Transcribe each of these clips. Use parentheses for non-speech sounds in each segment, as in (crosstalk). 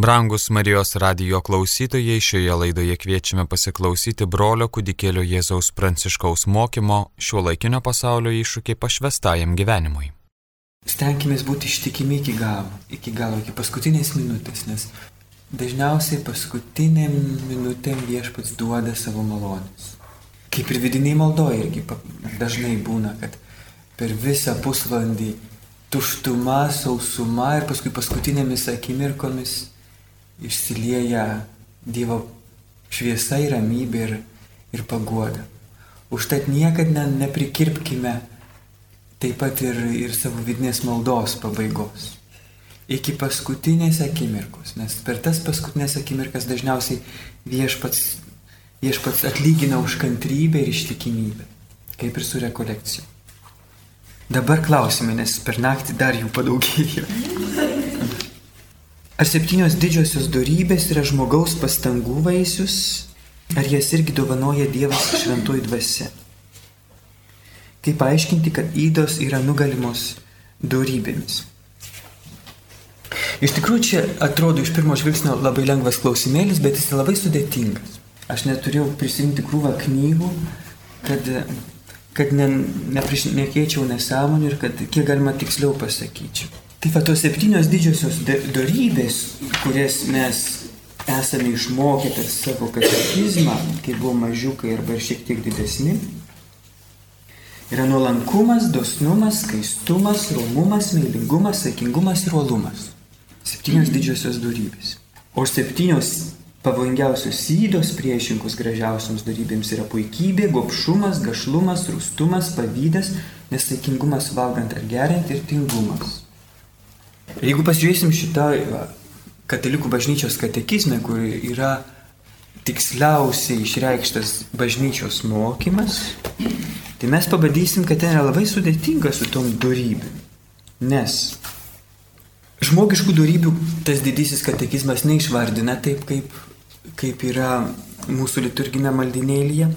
Brangus Marijos radijo klausytojai, šioje laidoje kviečiame pasiklausyti brolio kudikėlio Jėzaus Pranciškaus mokymo šiuo laikinio pasaulio iššūkiai pašvestajam gyvenimui. Stenkime būti ištikimi iki galo, iki galo, iki paskutinės minutės, nes dažniausiai paskutiniam minutėm viešpats duoda savo malonės. Kaip ir vidiniai maldoje irgi dažnai būna, kad per visą pusvalandį tuštuma, sausuma ir paskui paskutinėmis akimirkomis išsilieja Dievo šviesa ir ramybė ir, ir paguoda. Užtat niekad ne, neprikirpkime taip pat ir, ir savo vidinės maldos pabaigos. Iki paskutinės akimirkos, nes per tas paskutinės akimirkas dažniausiai viešpats, viešpats atlygina už kantrybę ir ištikimybę, kaip ir su rekolekcija. Dabar klausime, nes per naktį dar jų padaugėjo. Ar septynios didžiosios darybės yra žmogaus pastangų vaisius, ar jas irgi dovanoja Dievas šventoji dvasia? Kaip paaiškinti, kad įdos yra nugalimos darybėmis? Iš tikrųjų, čia atrodo iš pirmo žvilgsnio labai lengvas klausimėlis, bet jis labai sudėtingas. Aš neturėjau prisimti krūvą knygų, kad, kad ne, neprišnekėčiau nesąmonį ir kad kiek galima tiksliau pasakyčiau. Tai va tos septynios didžiosios darybės, kurias mes esame išmokę per savo katekizmą, kai buvo mažiukai arba šiek tiek didesni, yra nuolankumas, dosnumas, skaistumas, romumas, meilingumas, saikingumas ir uolumas. Septynios didžiosios darybės. O septynios pavojingiausios įdos priešinkus gražiausiams darybėms yra puikybė, gopšumas, gašlumas, rūstumas, pavydas, nesaikingumas valgant ar geriant ir tingumas. Jeigu pasižiūrėsim šitą katalikų bažnyčios katekizmę, kur yra tiksliausiai išreikštas bažnyčios mokymas, tai mes pabandysim, kad ten yra labai sudėtinga su tom darybėm. Nes žmogiškų darybių tas didysis katekizmas neišvardina taip, kaip, kaip yra mūsų liturginė maldinėlyje.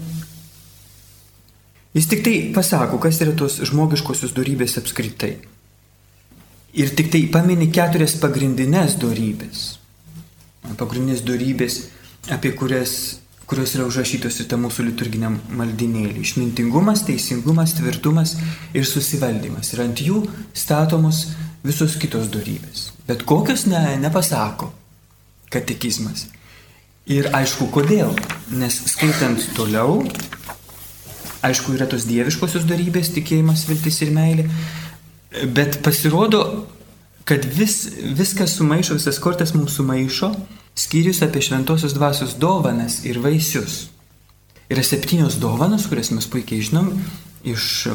Jis tik tai pasako, kas yra tos žmogiškosios darybės apskritai. Ir tik tai pamini keturias pagrindinės darybės. Pagrindinės darybės, apie kurias, kurios yra užrašytos į tą mūsų liturginę maldinėlį. Išmintingumas, teisingumas, tvirtumas ir susivaldymas. Ir ant jų statomos visos kitos darybės. Bet kokios ne, nepasako katekizmas. Ir aišku, kodėl. Nes skaitant toliau, aišku, yra tos dieviškosios darybės, tikėjimas, viltis ir meilė. Bet pasirodo, kad vis, viskas sumaišo, visas kortas mums sumaišo, skyrius apie šventosios dvasios dovanas ir vaisius. Yra septynios dovanos, kurias mes puikiai žinom iš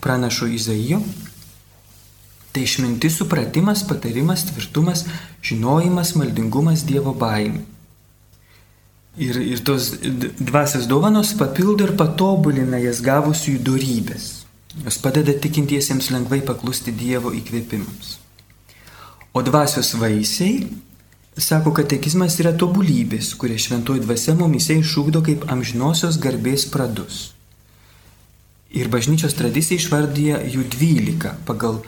pranašo Izaijo. Tai išmintis, supratimas, patarimas, tvirtumas, žinojimas, maldingumas, Dievo baimė. Ir, ir tos dvasios dovanos papildo ir patobulina jas gavusiųjų darybės. Jos padeda tikintiesiems lengvai paklusti Dievo įkvėpimams. O dvasios vaisiai, sako katekizmas, yra tobulybės, kurie šventoji dvasia mumise išūkdo kaip amžinosios garbės pradus. Ir bažnyčios tradicija išvardyja jų dvylika pagal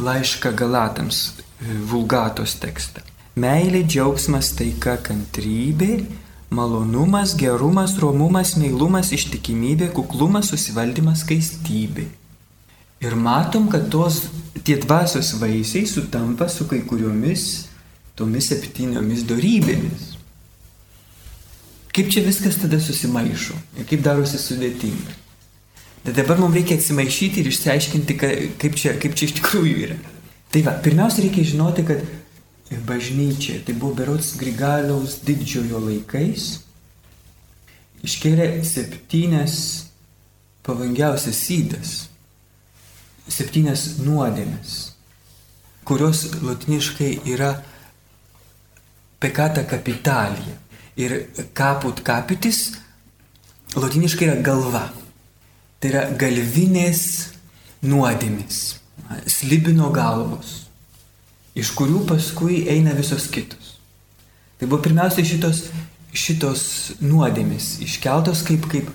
laišką Galatams e, vulgatos tekstą. Meilė, džiaugsmas, taika, kantrybė, malonumas, gerumas, romumas, meilumas, ištikimybė, kuklumas, susivaldymas, skaistybė. Ir matom, kad tos tie dvasios vaisiai sutampa su kai kuriomis tomis septyniomis darybėmis. Kaip čia viskas tada susimaišo ir kaip darosi sudėtinga. Bet dabar mums reikia atsimaišyti ir išsiaiškinti, kaip čia, kaip čia iš tikrųjų yra. Tai va, pirmiausia reikia žinoti, kad bažnyčia, tai buvo berots Grigaliaus didžiojo laikais, iškėlė septynes pavangiausias įdas septynias nuodėmes, kurios latiniškai yra pekata kapitalija. Ir kaput kapitis latiniškai yra galva. Tai yra galvinės nuodėmis, slibino galvos, iš kurių paskui eina visos kitos. Tai buvo pirmiausia šitos, šitos nuodėmis iškeltos kaip, kaip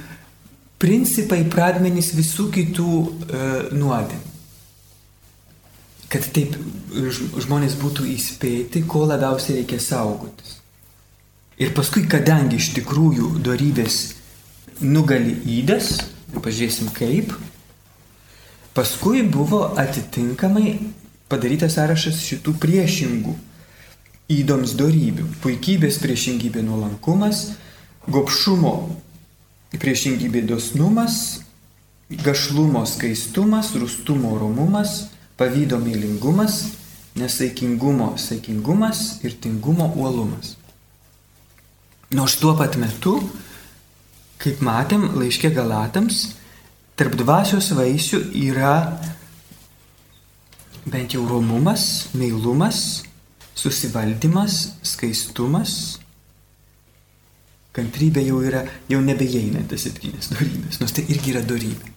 principai, pradmenys visų kitų e, nuodėmų. kad taip žmonės būtų įspėti, ko labiausiai reikia saugotis. Ir paskui, kadangi iš tikrųjų darybės nugali įdas, pažiūrėsim kaip, paskui buvo atitinkamai padarytas sąrašas šitų priešingų įdoms darybių. Puikybės priešingybė nuolankumas, gopšumo priešingybė dosnumas, gašlumo skaistumas, rustumo romumas, pavydo mylingumas, nesaikingumo saikingumas ir tingumo uolumas. Nors tuo pat metu, kaip matėm laiškė Galatams, tarp dvasios vaisių yra bent jau romumas, meilumas, susivaldymas, skaistumas, kantrybė jau yra, jau nebeįeina tas septynės darybės, nors tai irgi yra darybė.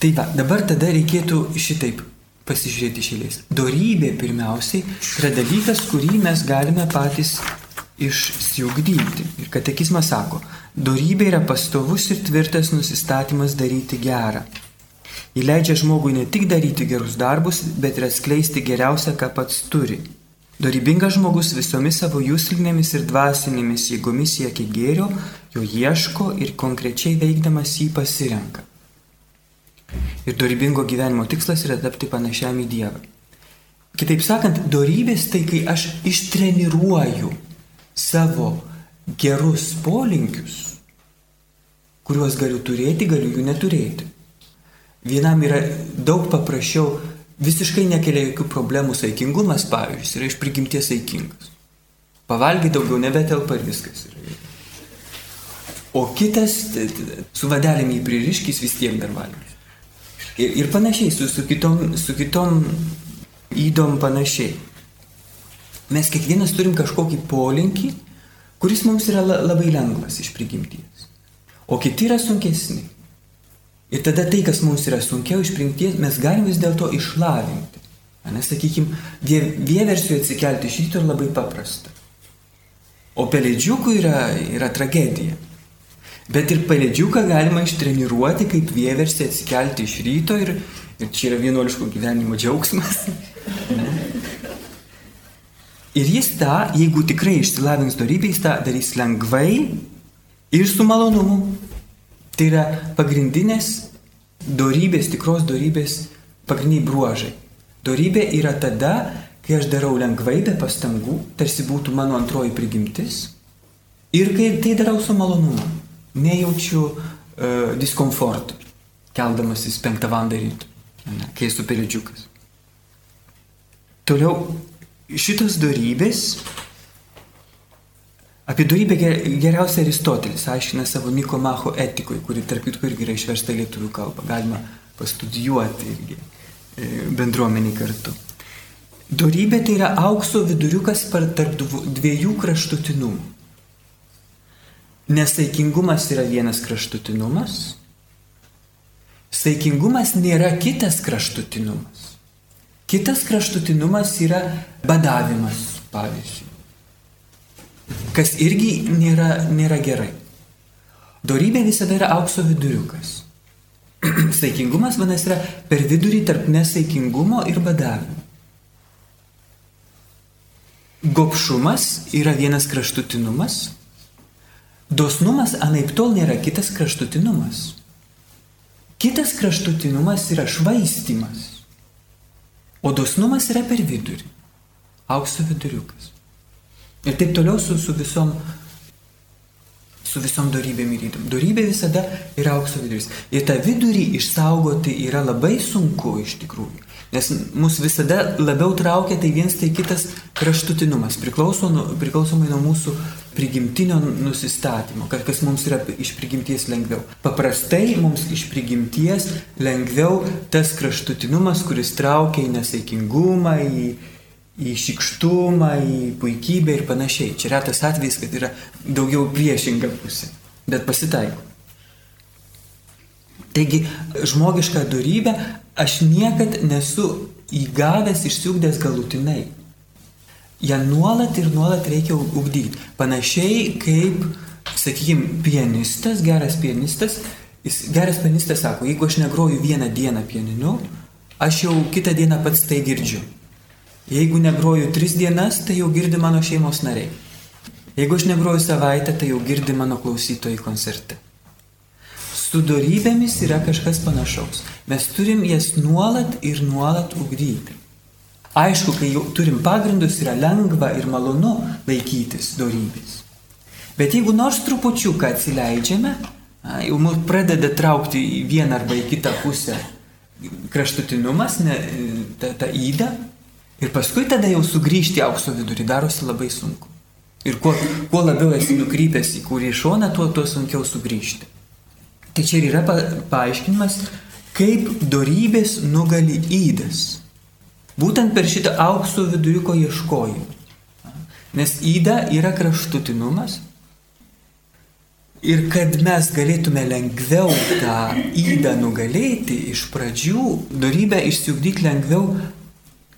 Tai va, dabar tada reikėtų šitaip pasižiūrėti išėlės. Dorybė pirmiausiai yra dalykas, kurį mes galime patys išsiugdyti. Ir katekizmas sako, dorybė yra pastovus ir tvirtas nusistatymas daryti gerą. Ji leidžia žmogui ne tik daryti gerus darbus, bet ir atskleisti geriausią, ką pats turi. Dorybingas žmogus visomis savo jūslinėmis ir dvasinėmis jėgomis siekia gėrio, jo ieško ir konkrečiai veikdamas jį pasirenka. Ir dorybingo gyvenimo tikslas yra tapti panašiam į Dievą. Kitaip sakant, dorybės tai kai aš ištreniruoju savo gerus polinkius, kuriuos galiu turėti, galiu jų neturėti. Vienam yra daug paprasčiau, visiškai nekelia jokių problemų saikingumas, pavyzdžiui, yra iš prigimties saikingas. Pavalgy daugiau nebetelpa ir viskas. O kitas su vadelėm jį pririškis vis tiek dar valgys. Ir, ir panašiai, su, su, kitom, su kitom įdom panašiai. Mes kiekvienas turim kažkokį polinkį, kuris mums yra labai lengvas iš prigimties. O kiti yra sunkesni. Ir tada tai, kas mums yra sunkiau iš prigimties, mes galim vis dėlto išlavinti. Nes, sakykime, vieversiu atsikelti iš ryto labai paprasta. O pelėdžiukų yra, yra tragedija. Bet ir pelėdžiuką galima ištreniruoti, kaip vieversiu atsikelti iš ryto ir, ir čia yra vienuoliško gyvenimo džiaugsmas. (laughs) Ir jis tą, jeigu tikrai išsilavins darybę, jis tą darys lengvai ir su malonumu. Tai yra pagrindinės darybės, tikros darybės pagrindiniai bruožai. Darybė yra tada, kai aš darau lengvai be pastangų, tarsi būtų mano antroji prigimtis. Ir kai tai darau su malonumu, nejaučiu uh, diskomforto, keldamasis penktą valandą ryto, kai esu pelėdžiukas. Toliau, šitos darybės Apie darybę geriausiai Aristotelis aiškina savo Nikomacho etikoje, kuri tarp kitų irgi yra išversta lietuvių kalba. Galima pastudijuoti irgi e, bendruomenį kartu. Dorybė tai yra aukso viduriukas tarp dviejų kraštutinumų. Nesaikingumas yra vienas kraštutinumas, saikingumas nėra kitas kraštutinumas. Kitas kraštutinumas yra badavimas, pavyzdžiui kas irgi nėra, nėra gerai. Dorybė visada yra aukso viduriukas. (clears throat) Saikingumas, vadinasi, yra per vidurį tarp nesaikingumo ir badavimo. Gopšumas yra vienas kraštutinumas, dosnumas anaip tol nėra kitas kraštutinumas. Kitas kraštutinumas yra švaistimas, o dosnumas yra per vidurį, aukso viduriukas. Ir taip toliau su, su visom su visom darybėm ir įdom. Darybė visada yra aukso viduris. Ir tą vidurį išsaugoti yra labai sunku iš tikrųjų. Nes mus visada labiau traukia tai vienas tai kitas kraštutinumas, priklauso nu, priklausomai nuo mūsų prigimtinio nusistatymo, kas mums yra iš prigimties lengviau. Paprastai mums iš prigimties lengviau tas kraštutinumas, kuris traukia į nesaikingumą, į, į šikštumą, į puikybę ir panašiai. Čia retas atvejis, kad yra daugiau priešinga pusė, bet pasitaiko. Taigi, žmogišką darybę aš niekad nesu įgavęs, išsiugdęs galutinai. Ja nuolat ir nuolat reikia ugdyti. Panašiai kaip, sakykime, pianistas, geras pianistas, jis, geras pianistas sako, jeigu aš negroju vieną dieną pianinu, aš jau kitą dieną pats tai girdžiu. Jeigu negroju tris dienas, tai jau girdi mano šeimos nariai. Jeigu aš negroju savaitę, tai jau girdi mano klausytojai koncerte. Su darybėmis yra kažkas panašaus. Mes turim jas nuolat ir nuolat ugdyti. Aišku, kai jau turim pagrindus, yra lengva ir malonu laikytis darybės. Bet jeigu nors trupučiuką atsileidžiame, jau mus pradeda traukti į vieną arba į kitą pusę kraštutinumas, ne, ta, ta įda, ir paskui tada jau sugrįžti aukso vidurį darosi labai sunku. Ir kuo, kuo labiau esi nukrypęs į kurį šoną, tuo, tuo sunkiau sugrįžti. Tai čia ir yra pa, paaiškinimas, kaip darybės nugali įdas. Būtent per šitą aukso viduriuko ieškojimą. Nes įda yra kraštutinumas, Ir kad mes galėtume lengviau tą įdą nugalėti iš pradžių, darybę išsiugdyti lengviau,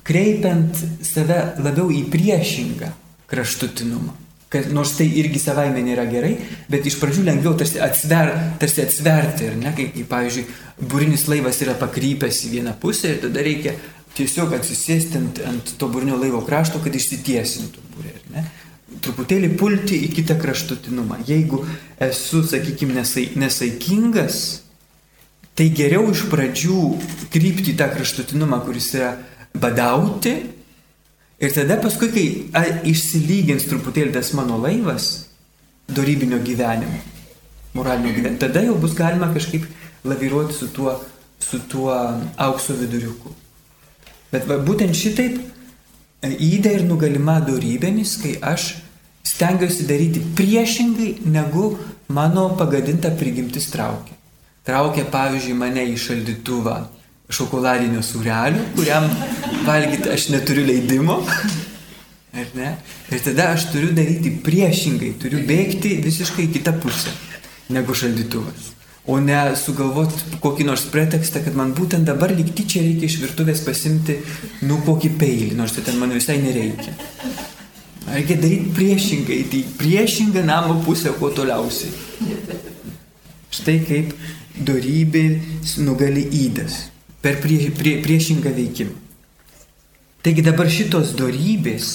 kreipiant save labiau į priešingą kraštutinumą. Kad, nors tai irgi savaime nėra gerai, bet iš pradžių lengviau tarsi, atsver, tarsi atsverti, ar ne, kaip, pavyzdžiui, būrinis laivas yra pakrypęs į vieną pusę ir tada reikia tiesiog atsisėsti ant, ant to būrinio laivo krašto, kad išsitiesintų būrė, ar ne truputėlį pulti į kitą kraštutinumą. Jeigu esu, sakykime, nesai, nesaikingas, tai geriau iš pradžių krypti į tą kraštutinumą, kuris yra badauti. Ir tada paskui, kai išsilygins truputėlį tas mano laivas darybinio gyvenimo, moralinio gyvenimo, tada jau bus galima kažkaip laviruoti su tuo, su tuo aukso viduriuku. Bet va, būtent šitaip įda ir nugalima darybėmis, kai aš stengiuosi daryti priešingai, negu mano pagadinta prigimtis traukia. Traukia, pavyzdžiui, mane į šaldytuvą šokoladinio surelių, kuriam valgyti aš neturiu leidimo. Ar ne? Ir tada aš turiu daryti priešingai, turiu bėgti visiškai kitą pusę negu šaldytuvas. O ne sugalvoti kokį nors pretekstą, kad man būtent dabar likti čia reikia iš virtuvės pasimti, nu, kokį peilį, nors tai ten man visai nereikia. Reikia daryti priešingai, tai priešingą namo pusę kuo toliausiai. Štai kaip darybė nugali įdas per prie, prie, priešingą veikimą. Taigi dabar šitos darybės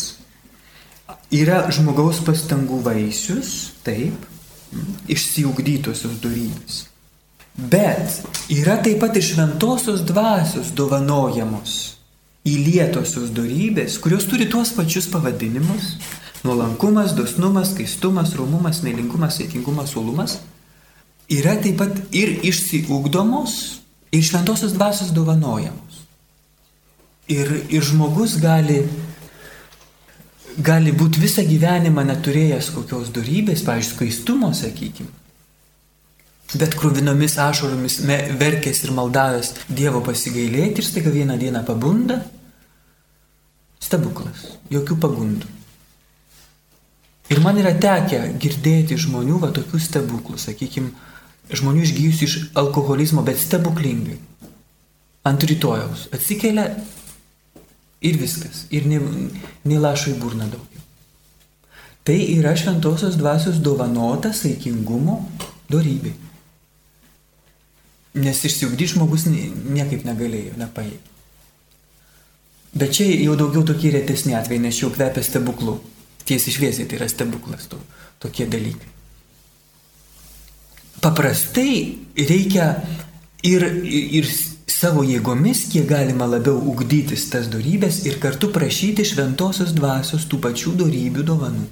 yra žmogaus pastangų vaisius, taip, išsiugdytosios darybės. Bet yra taip pat ir šventosios dvasios dovanojamos įlietosios darybės, kurios turi tuos pačius pavadinimus - nuolankumas, dosnumas, skaistumas, romumas, meilingumas, sėkingumas, uolumas - yra taip pat ir išsiugdomos, ir šventosios dvasios dovanojamos. Ir, ir žmogus gali, gali būti visą gyvenimą neturėjęs kokios darybės, pavyzdžiui, skaistumo, sakykime bet krūvinomis ašaromis verkęs ir maldavęs Dievo pasigailėti ir staiga vieną dieną pabunda. Stebuklas, jokių pagundų. Ir man yra tekę girdėti žmonių va tokių stebuklų, sakykime, žmonių išgyjusių iš alkoholizmo, bet stebuklingai. Ant rytojaus atsikelia ir viskas. Ir nelašo į burną daugiau. Tai yra šventosios dvasios dovanota saikingumo darybė. Nes išsiugdyti žmogus niekaip negalėjo, nepaėjė. Bet čia jau daugiau tokie retesni atvejai, nes jau kvepia stebuklu. Tiesiai šviesiai tai yra stebuklas, to, tokie dalykai. Paprastai reikia ir, ir savo jėgomis, kiek galima labiau ugdytis tas darybės ir kartu prašyti šventosios dvasios tų pačių darybių dovanų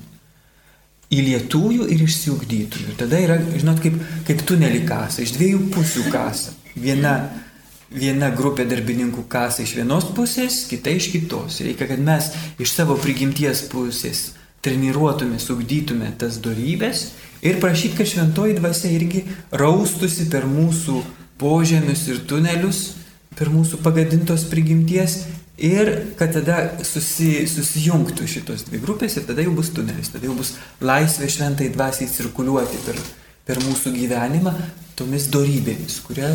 įlietųjų ir išsiugdytųjų. Tada yra, žinot, kaip, kaip tunelį kasa, iš dviejų pusių kasa. Viena, viena grupė darbininkų kasa iš vienos pusės, kita iš kitos. Reikia, kad mes iš savo prigimties pusės treniruotume, sugdytume tas darybės ir prašyti, kad šventoji dvasia irgi raustusi per mūsų požemius ir tunelius, per mūsų pagadintos prigimties Ir kad tada susi, susijungtų šitos dvi grupės ir tada jau bus tunelis, tada jau bus laisvė šventai dvasiai cirkuliuoti per, per mūsų gyvenimą tomis darybėmis, kuria,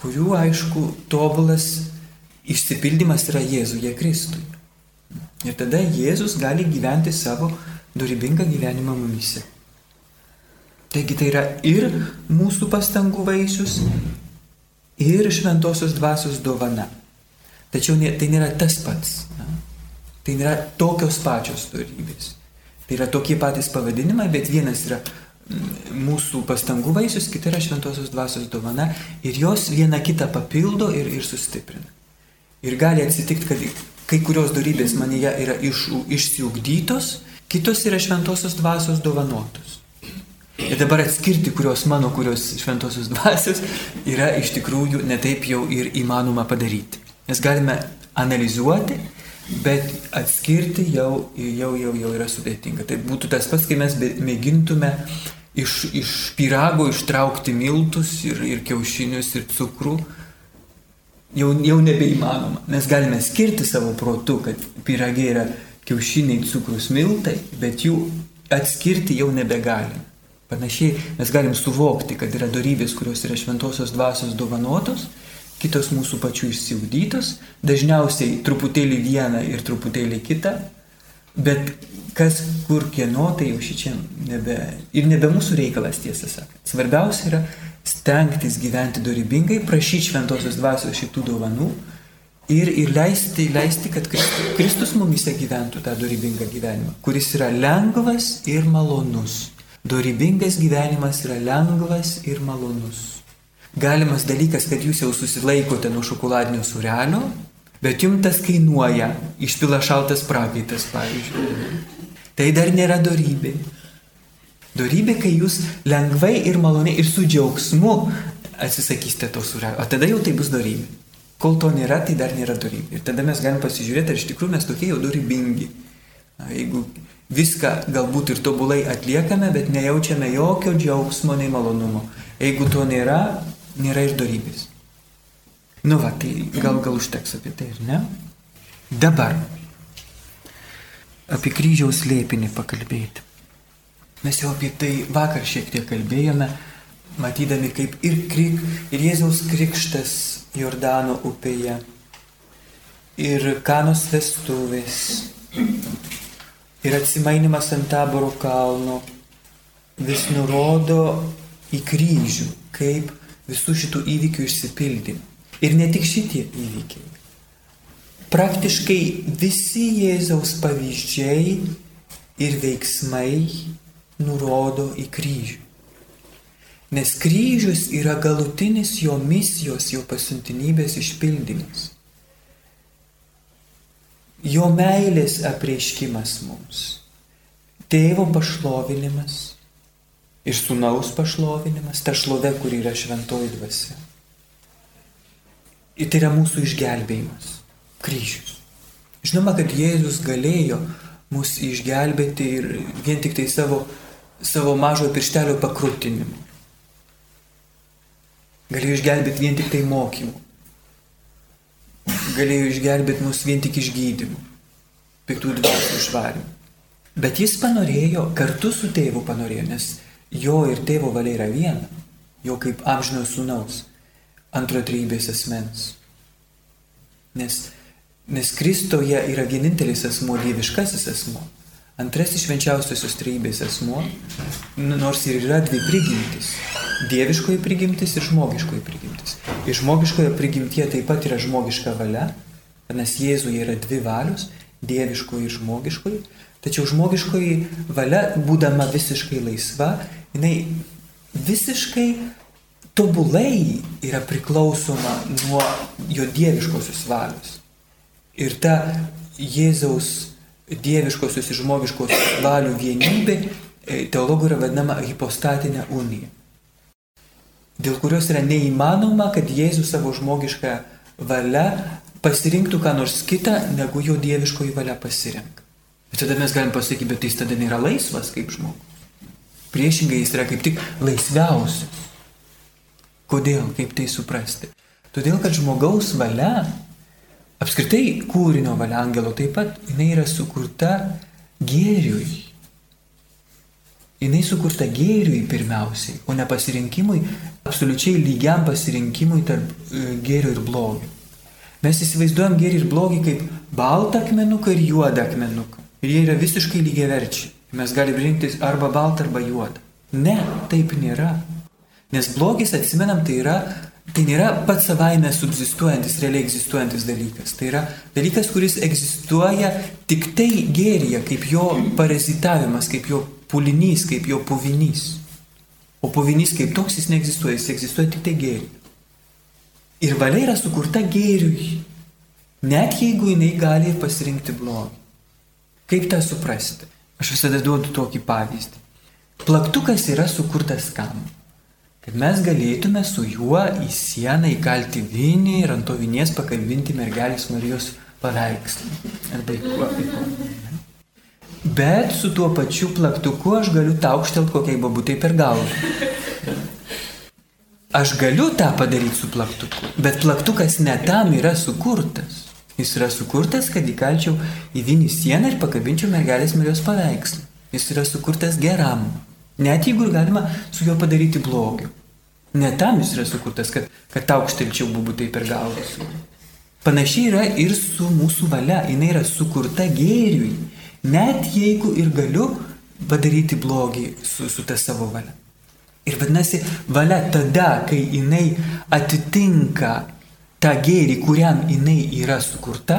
kurių aišku tobulas išsipildymas yra Jėzuje Kristui. Ir tada Jėzus gali gyventi savo dorybingą gyvenimą mumise. Taigi tai yra ir mūsų pastangų vaisius, ir šventosios dvasios dovana. Tačiau tai nėra tas pats. Na? Tai nėra tokios pačios darybės. Tai yra tokie patys pavadinimai, bet vienas yra mm, mūsų pastangų vaisius, kita yra šventosios dvasios dovana ir jos viena kitą papildo ir, ir sustiprina. Ir gali atsitikti, kad kai kurios darybės manyje yra iš, išsiugdytos, kitos yra šventosios dvasios dovanotos. Ir dabar atskirti, kurios mano, kurios šventosios dvasios yra iš tikrųjų netaip jau ir įmanoma padaryti. Mes galime analizuoti, bet atskirti jau, jau, jau, jau yra sudėtinga. Tai būtų tas pats, kai mes mėgintume iš, iš pyrago ištraukti miltus ir, ir kiaušinius ir cukrų. Jau, jau nebeįmanoma. Mes galime skirti savo protu, kad pyragė yra kiaušiniai, cukrus, miltai, bet jų atskirti jau nebegalime. Panašiai mes galim suvokti, kad yra darybės, kurios yra šventosios dvasios dovanotos, kitos mūsų pačių išsiugdytos, dažniausiai truputėlį vieną ir truputėlį kitą, bet kas kur kieno, tai jau šičia nebe, ir nebe mūsų reikalas tiesą sakant. Svarbiausia yra stengtis gyventi dorybingai, prašyti šventosios dvasios šitų dovanų ir, ir leisti, leisti, kad Kristus mumise gyventų tą dorybingą gyvenimą, kuris yra lengvas ir malonus. Dorybingas gyvenimas yra lengvas ir malonus. Galimas dalykas, kad jūs jau susilaikote nuo šokoladinio surelio, bet jums tas kainuoja, išpila šaltas prakaitas, pavyzdžiui. Tai dar nėra dorybė. Dorybė, kai jūs lengvai ir maloniai ir su džiaugsmu atsisakysite to surelio, o tada jau tai bus dorybė. Kol to nėra, tai dar nėra dorybė. Ir tada mes galim pasižiūrėti, ar iš tikrųjų mes tokie jau dorybingi. Na, jeigu viską galbūt ir tobulai atliekame, bet nejaučiame jokio džiaugsmo nei malonumo. Jeigu to nėra, nėra ir darybės. Nu va, tai gal gal užteks apie tai, ar ne? Dabar apie kryžiaus lėpinį pakalbėti. Mes jau apie tai vakar šiek tiek kalbėjome, matydami kaip ir, krik, ir Jėzaus krikštas Jordano upėje, ir kanos vestuvės, ir atsimainimas ant taboro kalno vis nurodo į kryžių, kaip visų šitų įvykių išsipildymą. Ir ne tik šitie įvykiai. Praktiškai visi Jėzaus pavyzdžiai ir veiksmai nurodo į kryžių. Nes kryžius yra galutinis jo misijos, jo pasiuntinybės išpildymas jo meilės apreiškimas mums, tėvo pašlovinimas ir sunaus pašlovinimas, ta šlovė, kuri yra šventoji dvasia. Ir tai yra mūsų išgelbėjimas, kryžius. Žinoma, kad Jėzus galėjo mus išgelbėti ir vien tik tai savo, savo mažo pirštelio pakrutinimu. Galėjo išgelbėti vien tik tai mokymu galėjo išgelbėti mus vien tik išgydymu, piktų dvasių išvarimu. Bet jis panorėjo, kartu su tėvu panorėjo, nes jo ir tėvo valia yra viena, jo kaip amžino sūnaus, antro trybės asmens. Nes, nes Kristoje yra vienintelis asmo, dieviškasis asmo. Antrasis švenčiausiosios trybės asmo, nors ir yra dvi prigimtis - dieviškoji prigimtis ir žmogiškoji prigimtis. Ir žmogiškoje prigimtyje taip pat yra žmogiška valia, nes Jėzuje yra dvi valios - dieviškoji ir žmogiškoji. Tačiau žmogiškoji valia, būdama visiškai laisva, jinai visiškai tobulai yra priklausoma nuo jo dieviškosios valios. Ir ta Jėzaus dieviškosios ir žmogiškosios valių vienybė e, teologų yra vadinama hipostatinė unija. Dėl kurios yra neįmanoma, kad Jėzus savo žmogišką valią pasirinktų ką nors kitą, negu jo dieviškoji valia pasirenka. Ir tada mes galim pasakyti, bet jis tada nėra laisvas kaip žmogus. Priešingai jis yra kaip tik laisviausias. Kodėl, kaip tai suprasti? Todėl, kad žmogaus valia Apskritai kūrinio valia angelo taip pat jinai yra sukurta gėriui. Jinai sukurta gėriui pirmiausiai, o ne pasirinkimui, absoliučiai lygiam pasirinkimui tarp e, gėrio ir blogio. Mes įsivaizduojam gėrį ir blogį kaip baltą akmenuką ir juodą akmenuką. Ir jie yra visiškai lygiai verčiai. Mes galime rinktis arba baltą, arba juodą. Ne, taip nėra. Nes blogis, atsimenam, tai yra Tai nėra pats savaime subsistuojantis, realiai egzistuojantis dalykas. Tai yra dalykas, kuris egzistuoja tik tai gėryje, kaip jo parazitavimas, kaip jo pulinys, kaip jo puvinys. O puvinys kaip toks jis neegzistuoja, jis egzistuoja tik tai gėryje. Ir valia yra sukurta gėriui, net jeigu jinai gali pasirinkti blogį. Kaip tą suprasti? Aš visada duodu tokį pavyzdį. Plaktukas yra sukurtas kam? Kad mes galėtume su juo į sieną įkalti vinį ir ant to vinies pakabinti mergelės Marijos paveikslą. Arba įkuo. Bet su tuo pačiu plaktuku aš galiu taukštelt kokiai babutai per galvą. Aš galiu tą padaryti su plaktuku, bet plaktukas ne tam yra sukurtas. Jis yra sukurtas, kad įkalčiau į vinį sieną ir pakabinčiau mergelės Marijos paveikslą. Jis yra sukurtas geram. Net jeigu ir galima su juo padaryti blogių. Ne tam jis yra sukurtas, kad, kad aukštelčiau bubutai per galvą. Panašiai yra ir su mūsų valia. Jis yra sukurta gėriui. Net jeigu ir galiu padaryti blogį su, su ta savo valia. Ir vadinasi, valia tada, kai jinai atitinka tą gėrį, kuriam jinai yra sukurta,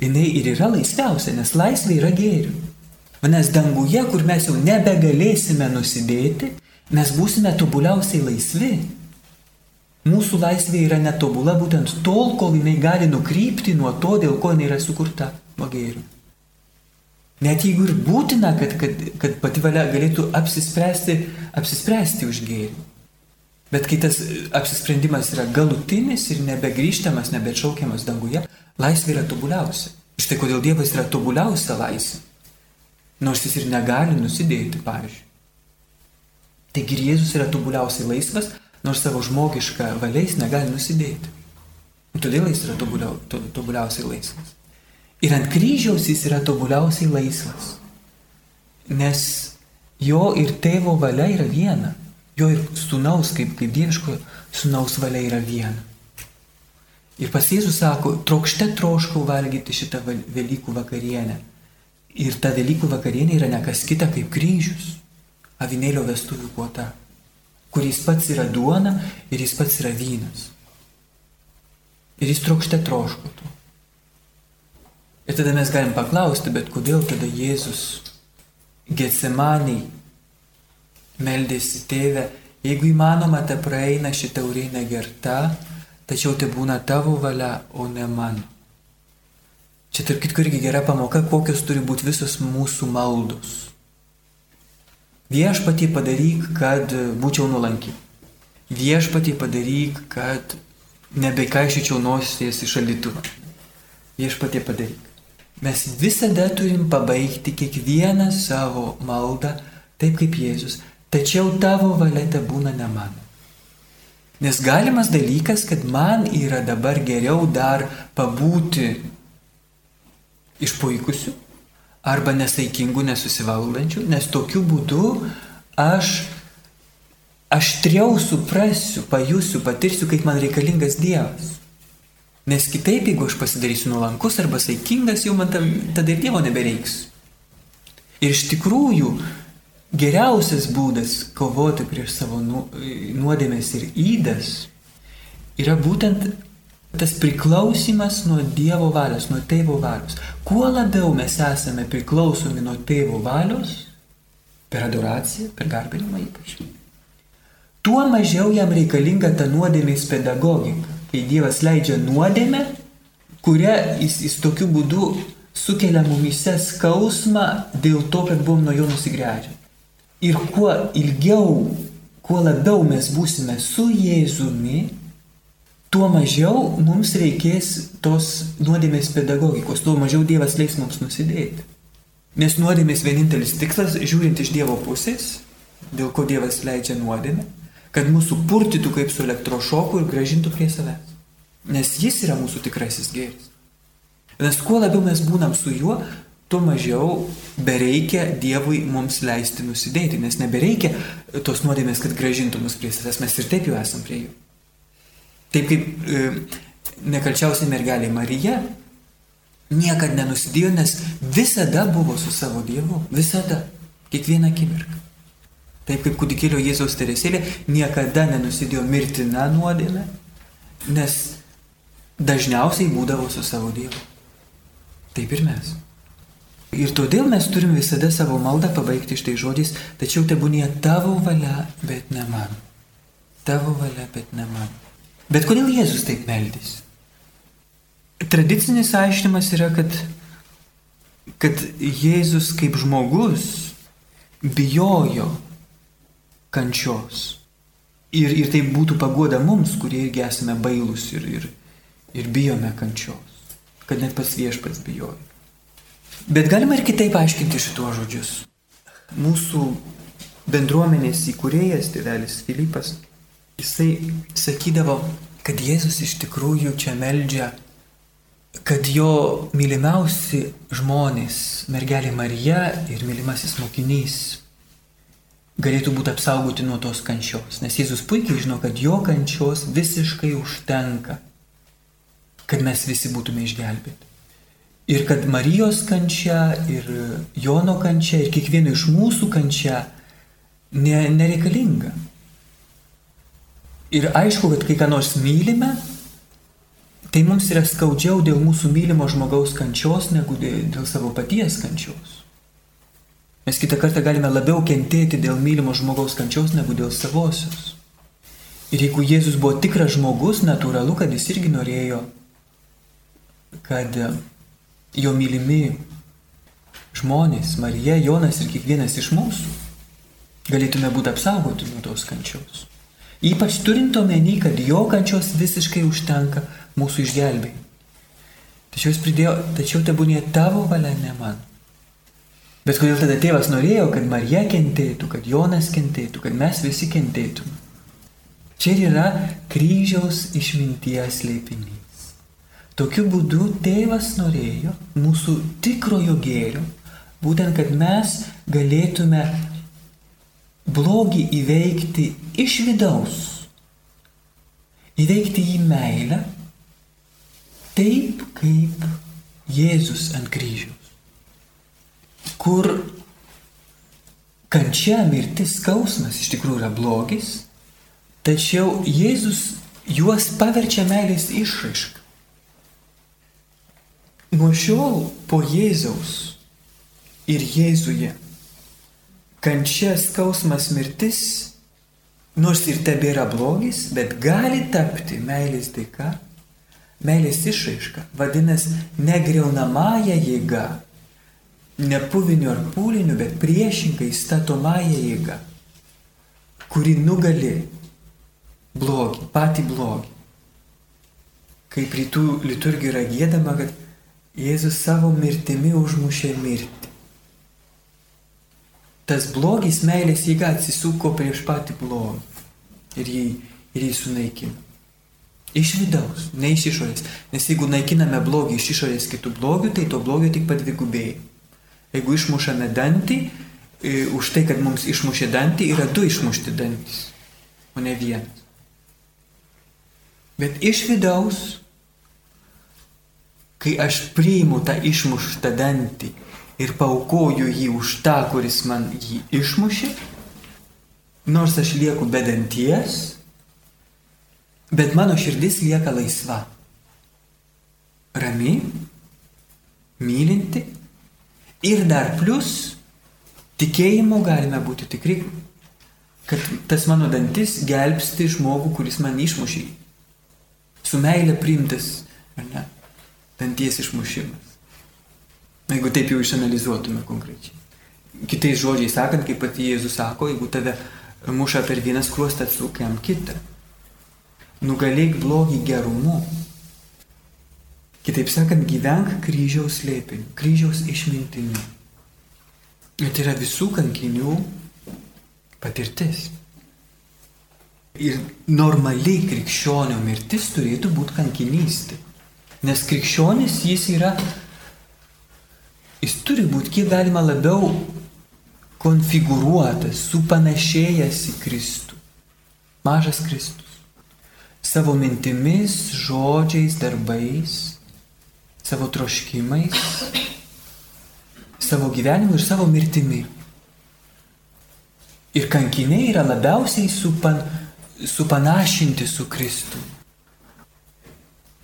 jinai ir yra laisviausia, nes laisvė yra gėrių. Vadinasi, danguje, kur mes jau nebegalėsime nusidėti, mes būsime tobuliausiai laisvi. Mūsų laisvė yra netobula būtent tol, kol jinai gali nukrypti nuo to, dėl ko jinai yra sukurta, nuo gėrių. Net jeigu ir būtina, kad, kad, kad pati valia galėtų apsispręsti, apsispręsti už gėrį. Bet kai tas apsisprendimas yra galutinis ir nebegrįžtamas, nebetšaukiamas danguje, laisvė yra tobuliausia. Štai kodėl Dievas yra tobuliausia laisvė. Nors jis ir negali nusidėti, pavyzdžiui. Taigi ir Jėzus yra tobuliausiai laisvas, nors savo žmogišką valiais negali nusidėti. Todėl jis yra tobuliau, to, tobuliausiai laisvas. Ir ant kryžiaus jis yra tobuliausiai laisvas. Nes jo ir tėvo valia yra viena. Jo ir sunaus, kaip, kaip dieviško sunaus valia yra viena. Ir pas Jėzus sako, trokšte troškau valgyti šitą Velykų vakarienę. Ir ta Velykų vakarienė yra nekas kita kaip kryžius, avinėlio vestuvių puota, kuris pats yra duona ir jis pats yra vynas. Ir jis trokšte troško to. Ir tada mes galim paklausti, bet kodėl tada Jėzus Getsemaniai meldėsi tėvę, jeigu įmanoma, te praeina šitą urėnę gerta, tačiau tai būna tavo valia, o ne mano. Čia tarp kitko irgi gera pamoka, kokios turi būti visos mūsų maldos. Viešpatį padaryk, kad būčiau nuolanki. Viešpatį padaryk, kad nebekaišyčiau nosies iš šaldytuvą. Viešpatį padaryk. Mes visada turim pabaigti kiekvieną savo maldą taip kaip Jėzus. Tačiau tavo valia te būna ne mano. Nes galimas dalykas, kad man yra dabar geriau dar pabūti išpuikusiu arba nesaikingų, nesusivaldančių, nes tokiu būdu aš aštriau suprasiu, pajusiu, patirsiu, kaip man reikalingas Dievas. Nes kitaip, jeigu aš pasidarysiu nuolankus arba saikingas, jau man tada ir Dievo nebereiks. Ir iš tikrųjų, Geriausias būdas kovoti prieš savo nu, nuodėmės ir įdas yra būtent tas priklausimas nuo Dievo valios, nuo tėvo valios. Kuo labiau mes esame priklausomi nuo tėvo valios, per adoraciją, per garbinimą ypač, tuo mažiau jam reikalinga ta nuodėmės pedagogika. Kai Dievas leidžia nuodėmę, kurią jis, jis tokiu būdu sukelia mumise skausmą dėl to, kad buvom nuo jo nusigręžę. Ir kuo ilgiau, kuo labiau mes būsime su Jėzumi, tuo mažiau mums reikės tos nuodėmės pedagogikos, tuo mažiau Dievas leis mums nusidėti. Nes nuodėmės vienintelis tikslas, žiūrint iš Dievo pusės, dėl ko Dievas leidžia nuodėmę, kad mūsų purtytų kaip su elektrošoku ir gražintų prie savęs. Nes jis yra mūsų tikrasis gėris. Nes kuo labiau mes būnam su juo, tuo mažiau bereikia Dievui mums leisti nusidėti, nes nebereikia tos nuodėmės, kad gražintų mus prie savęs, mes ir taip jau esam prie jų. Taip kaip e, nekalčiausia mergelė Marija niekada nenusidėjo, nes visada buvo su savo Dievu, visada, kiekvieną akimirką. Taip kaip kūdikėlio Jėzaus teresėlė niekada nenusidėjo mirtina nuodėme, nes dažniausiai būdavo su savo Dievu. Taip ir mes. Ir todėl mes turim visada savo maldą pabaigti štai žodžiais, tačiau tebūnie tavo valia, bet ne man. Tavo valia, bet ne man. Bet kodėl Jėzus taip meldys? Tradicinis aiškimas yra, kad, kad Jėzus kaip žmogus bijojo kančios. Ir, ir tai būtų pagoda mums, kurie irgi esame bailūs ir, ir, ir bijome kančios. Kad net pas viešpats bijojo. Bet galima ir kitaip aiškinti šituos žodžius. Mūsų bendruomenės įkūrėjas, tėvelis Filipas, jisai sakydavo, kad Jėzus iš tikrųjų čia meldžia, kad jo mylimiausi žmonės, mergelė Marija ir mylimasis mokinys, galėtų būti apsaugoti nuo tos kančios. Nes Jėzus puikiai žino, kad jo kančios visiškai užtenka, kad mes visi būtume išgelbėti. Ir kad Marijos kančia, ir Jono kančia, ir kiekvieno iš mūsų kančia ne, nereikalinga. Ir aišku, kad kai ką nors mylime, tai mums yra skaudžiau dėl mūsų mylimo žmogaus kančios negu dėl savo paties kančios. Mes kitą kartą galime labiau kentėti dėl mylimo žmogaus kančios negu dėl savosios. Ir jeigu Jėzus buvo tikras žmogus, natūralu, kad jis irgi norėjo, kad jo mylimi žmonės, Marija, Jonas ir kiekvienas iš mūsų galėtume būti apsaugoti nuo tos kančios. Ypač turint omeny, kad jo kančios visiškai užtenka mūsų išgelbėjimui. Tačiau jis pridėjo, tačiau tebūnė tavo valia, ne man. Bet kodėl tada tėvas norėjo, kad Marija kentėtų, kad Jonas kentėtų, kad mes visi kentėtume? Čia yra kryžiaus išminties lėpinys. Tokiu būdu tėvas norėjo mūsų tikrojo gėrio, būtent kad mes galėtume blogį įveikti iš vidaus, įveikti jį meilę, taip kaip Jėzus ant kryžiaus kur kančia, mirtis, skausmas iš tikrųjų yra blogis, tačiau Jėzus juos paverčia meilės išraišką. Nuo šiol po Jėzaus ir Jėzuje kančia, skausmas, mirtis, nors ir tebėra blogis, bet gali tapti meilės dėka, meilės išraiška, vadinasi, negreunamąją jėgą ne puviniu ar pūliniu, bet priešingai statomąją jėgą, kuri nugali blogį, patį blogį. Kaip rytų liturgija yra gėdama, kad Jėzus savo mirtimi užmušė mirtį. Tas blogis meilės jėga atsisuko prieš patį blogį ir jį, ir jį sunaikino. Iš vidaus, ne iš išorės. Nes jeigu naikiname blogį iš išorės kitų blogių, tai to blogio tik padvigubėja. Jeigu išmušame dantį, e, už tai, kad mums išmušė dantį, yra du išmušti dantys, o ne vienas. Bet iš vidaus, kai aš priimu tą išmuštą dantį ir paukoju jį už tą, kuris man jį išmušė, nors aš lieku be danties, bet mano širdis lieka laisva. Rami, mylinti Ir dar plus, tikėjimu galime būti tikri, kad tas mano dantis gelbsti žmogų, kuris man išmušė. Su meilė priimtas, ar ne? Danties išmušimas. Jeigu taip jau išanalizuotume konkrečiai. Kitais žodžiais sakant, kaip pati Jėzus sako, jeigu tave muša per vieną skruostą, atsuk jam kitą. Nugalėk blogį gerumu. Kitaip sakant, gyvenk kryžiaus lėpiniu, kryžiaus išmintimi. Ir tai yra visų kankinių patirtis. Ir normali krikščionio mirtis turėtų būti kankinystė. Nes krikščionis jis yra, jis turi būti kiek galima labiau konfigūruotas, supanašėjęs į Kristų. Mažas Kristus. Savo mintimis, žodžiais, darbais savo troškimais, savo gyvenimu ir savo mirtimi. Ir kankiniai yra labiausiai supan, supanašinti su Kristu.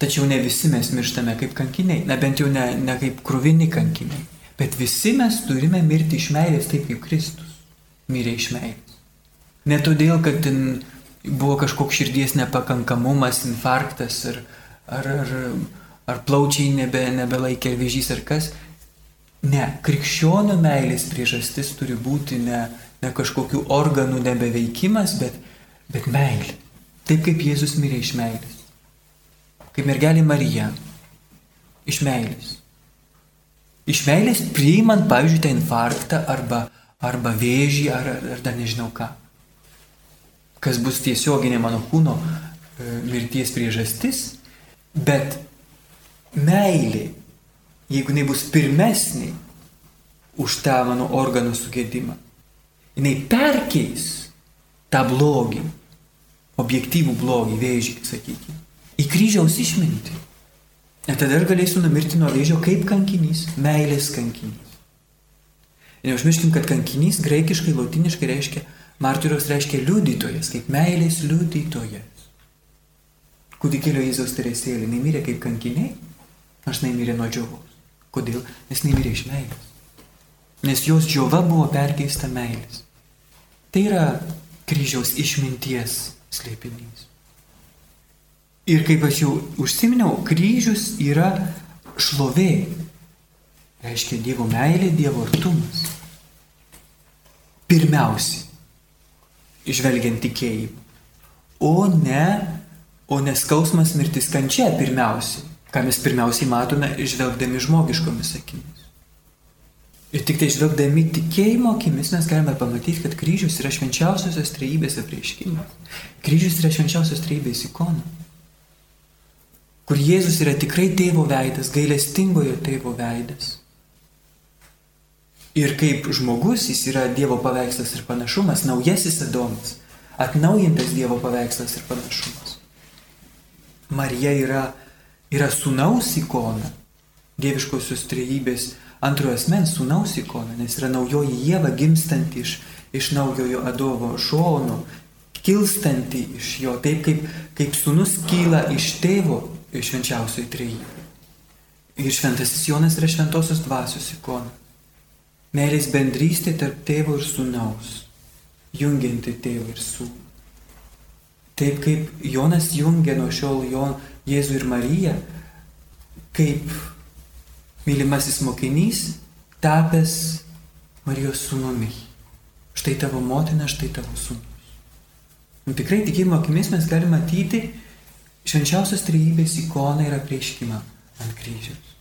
Tačiau ne visi mes mirštame kaip kankiniai, na bent jau ne, ne kaip krūvini kankiniai. Bet visi mes turime mirti iš meilės taip kaip Kristus mirė iš meilės. Ne todėl, kad ten buvo kažkoks širdies nepakankamumas, infarktas ar, ar, ar, ar plaučiai nebe, nebelaikė vėžys ar kas. Ne, krikščionio meilės priežastis turi būti ne, ne kažkokių organų nebeveikimas, bet, bet meilė. Taip kaip Jėzus mirė iš meilės. Kaip mergelė Marija. Iš meilės. Iš meilės priimant, pavyzdžiui, tą infarktą arba, arba vėžį ar, ar dar nežinau ką. Kas bus tiesioginė mano kūno e, mirties priežastis, bet meilė, jeigu jinai bus pirmesnė už tą mano organų sugėdimą, jinai perkeis tą blogį, objektyvų blogį, vėžį, sakykime, į kryžiaus išmintį. Ir tada aš galėsiu numirti nuo vėžio kaip kankinys, meilės kankinys. Ir neužmirškim, kad kankinys graikiškai, latiniškai reiškia, martyrios reiškia liudytojas, kaip meilės liudytojas. Kūdikėlio Jėzaus teresėlė nemirė kaip kankiniai, aš nemirė nuo džiovos. Kodėl? Nes nemirė iš meilės. Nes jos džiova buvo perkeista meilės. Tai yra kryžiaus išminties slėpinys. Ir kaip aš jau užsiminiau, kryžius yra šlovė. Reiškia Dievo meilė, Dievo artumas. Pirmiausiai, išvelgiant tikėjimą. O ne, o neskausmas mirtis kančia pirmiausiai. Ką mes pirmiausiai matome, žvelgdami žmogiškomis akimis. Ir tik tai žvelgdami tikėjimo akimis mes galime pamatyti, kad kryžius yra švenčiausiosios trejybės apreiškimas. Kryžius yra švenčiausios trejybės ikona kur Jėzus yra tikrai tėvo veidas, gailestingojo tėvo veidas. Ir kaip žmogus jis yra Dievo paveikslas ir panašumas, naujasis Adomas, atnaujintas Dievo paveikslas ir panašumas. Marija yra, yra sunaus ikona, dieviškosios trejybės antrojo asmens sunaus ikona, nes yra naujoji Jėva gimstanti iš, iš naujojo Adovo šono, kilstanti iš jo, taip kaip, kaip sunus kyla iš tėvo švenčiausioji trejybė. Ir šventasis Jonas yra šventosios dvasios ikona. Meilės bendrystė tarp tėvo ir sūnaus, jungianti tėvą ir sūnų. Taip kaip Jonas jungia nuo šiol Jon, Jėzų ir Mariją, kaip mylimasis mokinys, tapęs Marijos sūnumi. Štai tavo motina, štai tavo sūnus. Nu, tikrai tikėjimo akimis mes galime matyti, švenčiausios trejybės ikoną ir apreiškimą ant kryžiaus.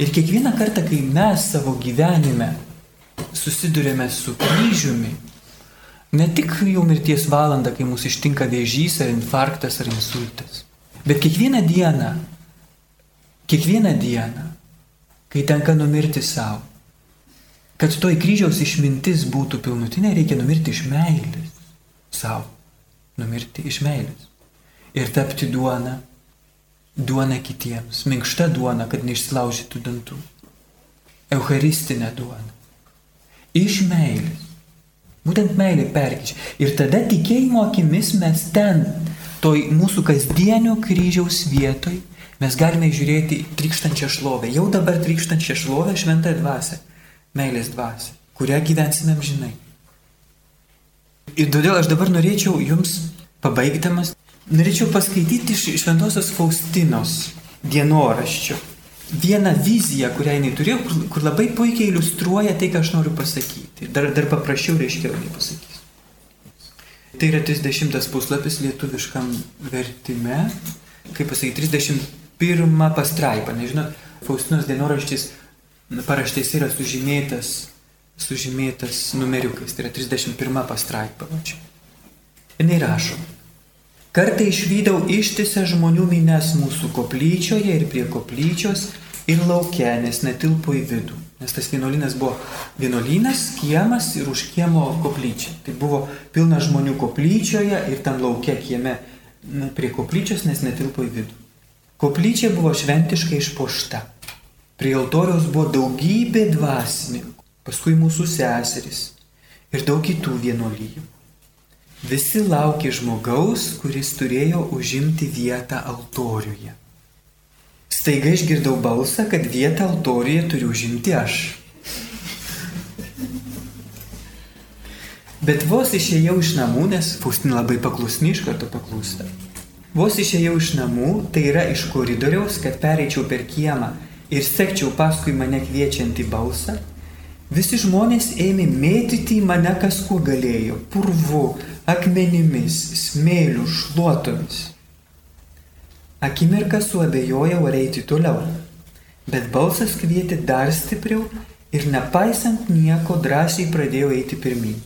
Ir kiekvieną kartą, kai mes savo gyvenime susidurėme su kryžiumi, ne tik jau mirties valandą, kai mūsų ištinka vėžys ar infarktas ar insultas, bet kiekvieną dieną, kiekvieną dieną, kai tenka numirti savo, kad toj kryžiaus išmintis būtų pilnutinė, reikia numirti iš meilės. Savo, numirti iš meilės ir tapti duona, duona kitiems, minkšta duona, kad neišsilaužytų dantų, eucharistinė duona. Iš meilės. Būtent meilė perkyčia. Ir tada tikėjimo akimis mes ten, toj mūsų kasdienio kryžiaus vietoj, mes galime žiūrėti trykštančią šlovę. Jau dabar trykštančią šlovę šventą dvasę, meilės dvasę, kurią gyvensime amžinai. Ir todėl aš dabar norėčiau jums, pabaigdamas, Norėčiau paskaityti iš Šventojios Faustinos dienoraščio. Vieną viziją, kurią jinai turėjo, kur, kur labai puikiai iliustruoja tai, ką aš noriu pasakyti. Dar, dar paprašiau, reiškia, nei pasakysiu. Tai yra 30 puslapis lietuviškam vertime, kaip pasakyti, 31 pastraipa, nežinau, Faustinos dienoraštis paraštės yra sužymėtas, sužymėtas numeriukais, tai yra 31 pastraipa. Jis rašo. Kartai išvydau ištisę žmonių mines mūsų koplyčioje ir prie koplyčios ir laukia, nes netilpo į vidų. Nes tas vienuolynas buvo vienuolynas, kiemas ir už kiemo koplyčia. Tai buvo pilna žmonių koplyčioje ir tam laukia kieme prie koplyčios, nes netilpo į vidų. Koplyčia buvo šventiškai išpošta. Prie altoriaus buvo daugybė dvasininkų, paskui mūsų seserys. ir daug kitų vienuolyjų. Visi laukė žmogaus, kuris turėjo užimti vietą altoriuje. Staiga išgirdau balsą, kad vietą altoriuje turiu užimti aš. Bet vos išėjau iš namų, nes Faustina labai paklusni iš karto paklūsta. Vos išėjau iš namų, tai yra iš koridoriaus, kad pereičiau per kiemą ir sekčiau paskui mane kviečiantį balsą, visi žmonės ėmė mėtyti į mane kas kuo galėjo - purvu, akmenimis, smėliu, šluotomis. Akimirką suabejojau ar eiti toliau, bet balsas kvietė dar stipriau ir nepaisant nieko drąsiai pradėjau eiti pirmin.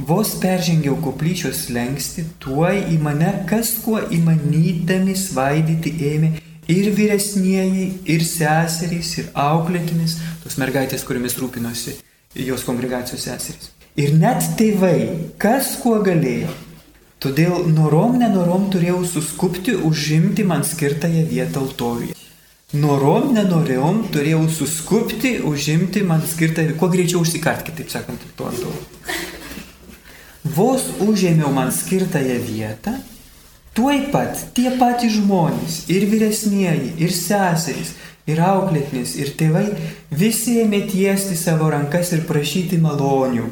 Vos peržengiau koplyčios lengsti, tuoj į mane kas kuo įmanydami svaidyti ėmė ir vyresnieji, ir seserys, ir auklėtinis, tos mergaitės, kuriamis rūpinosi jos kongregacijos seserys. Ir net tėvai, kas kuo galėjo. Todėl norom nenorom turėjau suskupti užimti man skirtąją vietą altoriuje. Norom nenorėjom turėjau suskupti užimti man skirtą, kuo greičiau užsikart, kitaip sakant, to altorių. Vos užėmiau man skirtąją vietą, tuoj pat tie patys žmonės, ir vyresnieji, ir seserys, ir auklėtinis, ir tėvai, visi ėmė tiesti savo rankas ir prašyti malonių.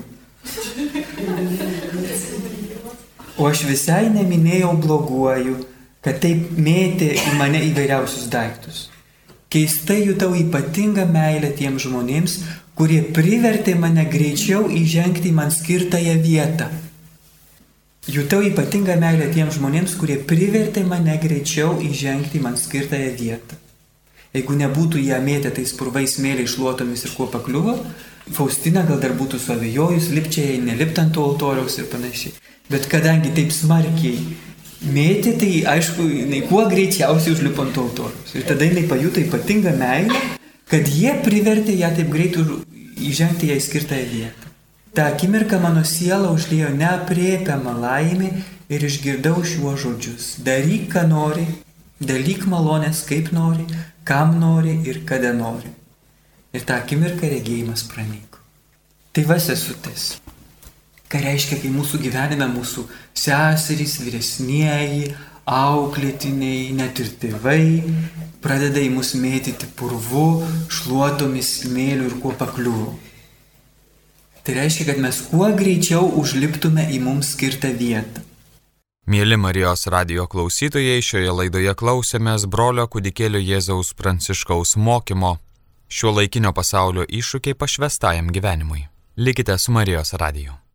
O aš visai neminėjau bloguoju, kad taip mėtė į mane įvairiausius daiktus. Keistai jutau ypatingą meilę tiems žmonėms, kurie privertė mane greičiau įžengti į man skirtąją vietą. Jutau ypatingą meilę tiems žmonėms, kurie privertė mane greičiau įžengti į man skirtąją vietą. Jeigu nebūtų ją mėtę tais purvais mėliai šluotomis ir kuo pakliuvo, Faustina gal dar būtų suavėjojus, lipčia jai nelipt ant to altoriaus ir panašiai. Bet kadangi taip smarkiai mėtė, tai aišku, jinai kuo greičiausiai užlipo ant to altoriaus. Ir tada jinai pajuto ypatingą meilę, kad jie privertė ją taip greit įžengti jai skirtąją vietą. Ta akimirka mano siela užlėjo neapriepiamą laimę ir išgirdau šiuos žodžius. Daryk, ką nori, dalyk malonės kaip nori, kam nori ir kada nori. Ir tą akimirką regėjimas pranyko. Tai vas esu tas. Ką reiškia, kai mūsų gyvenime mūsų seserys, vyresnieji, auklėtiniai, net ir tėvai pradeda į mus mėtyti purvu, šluotomis, smėliu ir kuo pakliuvo. Tai reiškia, kad mes kuo greičiau užliptume į mums skirtą vietą. Mėly Marijos radio klausytojai, šioje laidoje klausėmės brolio kudikėlio Jėzaus Pranciškaus mokymo šio laikinio pasaulio iššūkiai pašvestajam gyvenimui. Likite su Marijos radiju.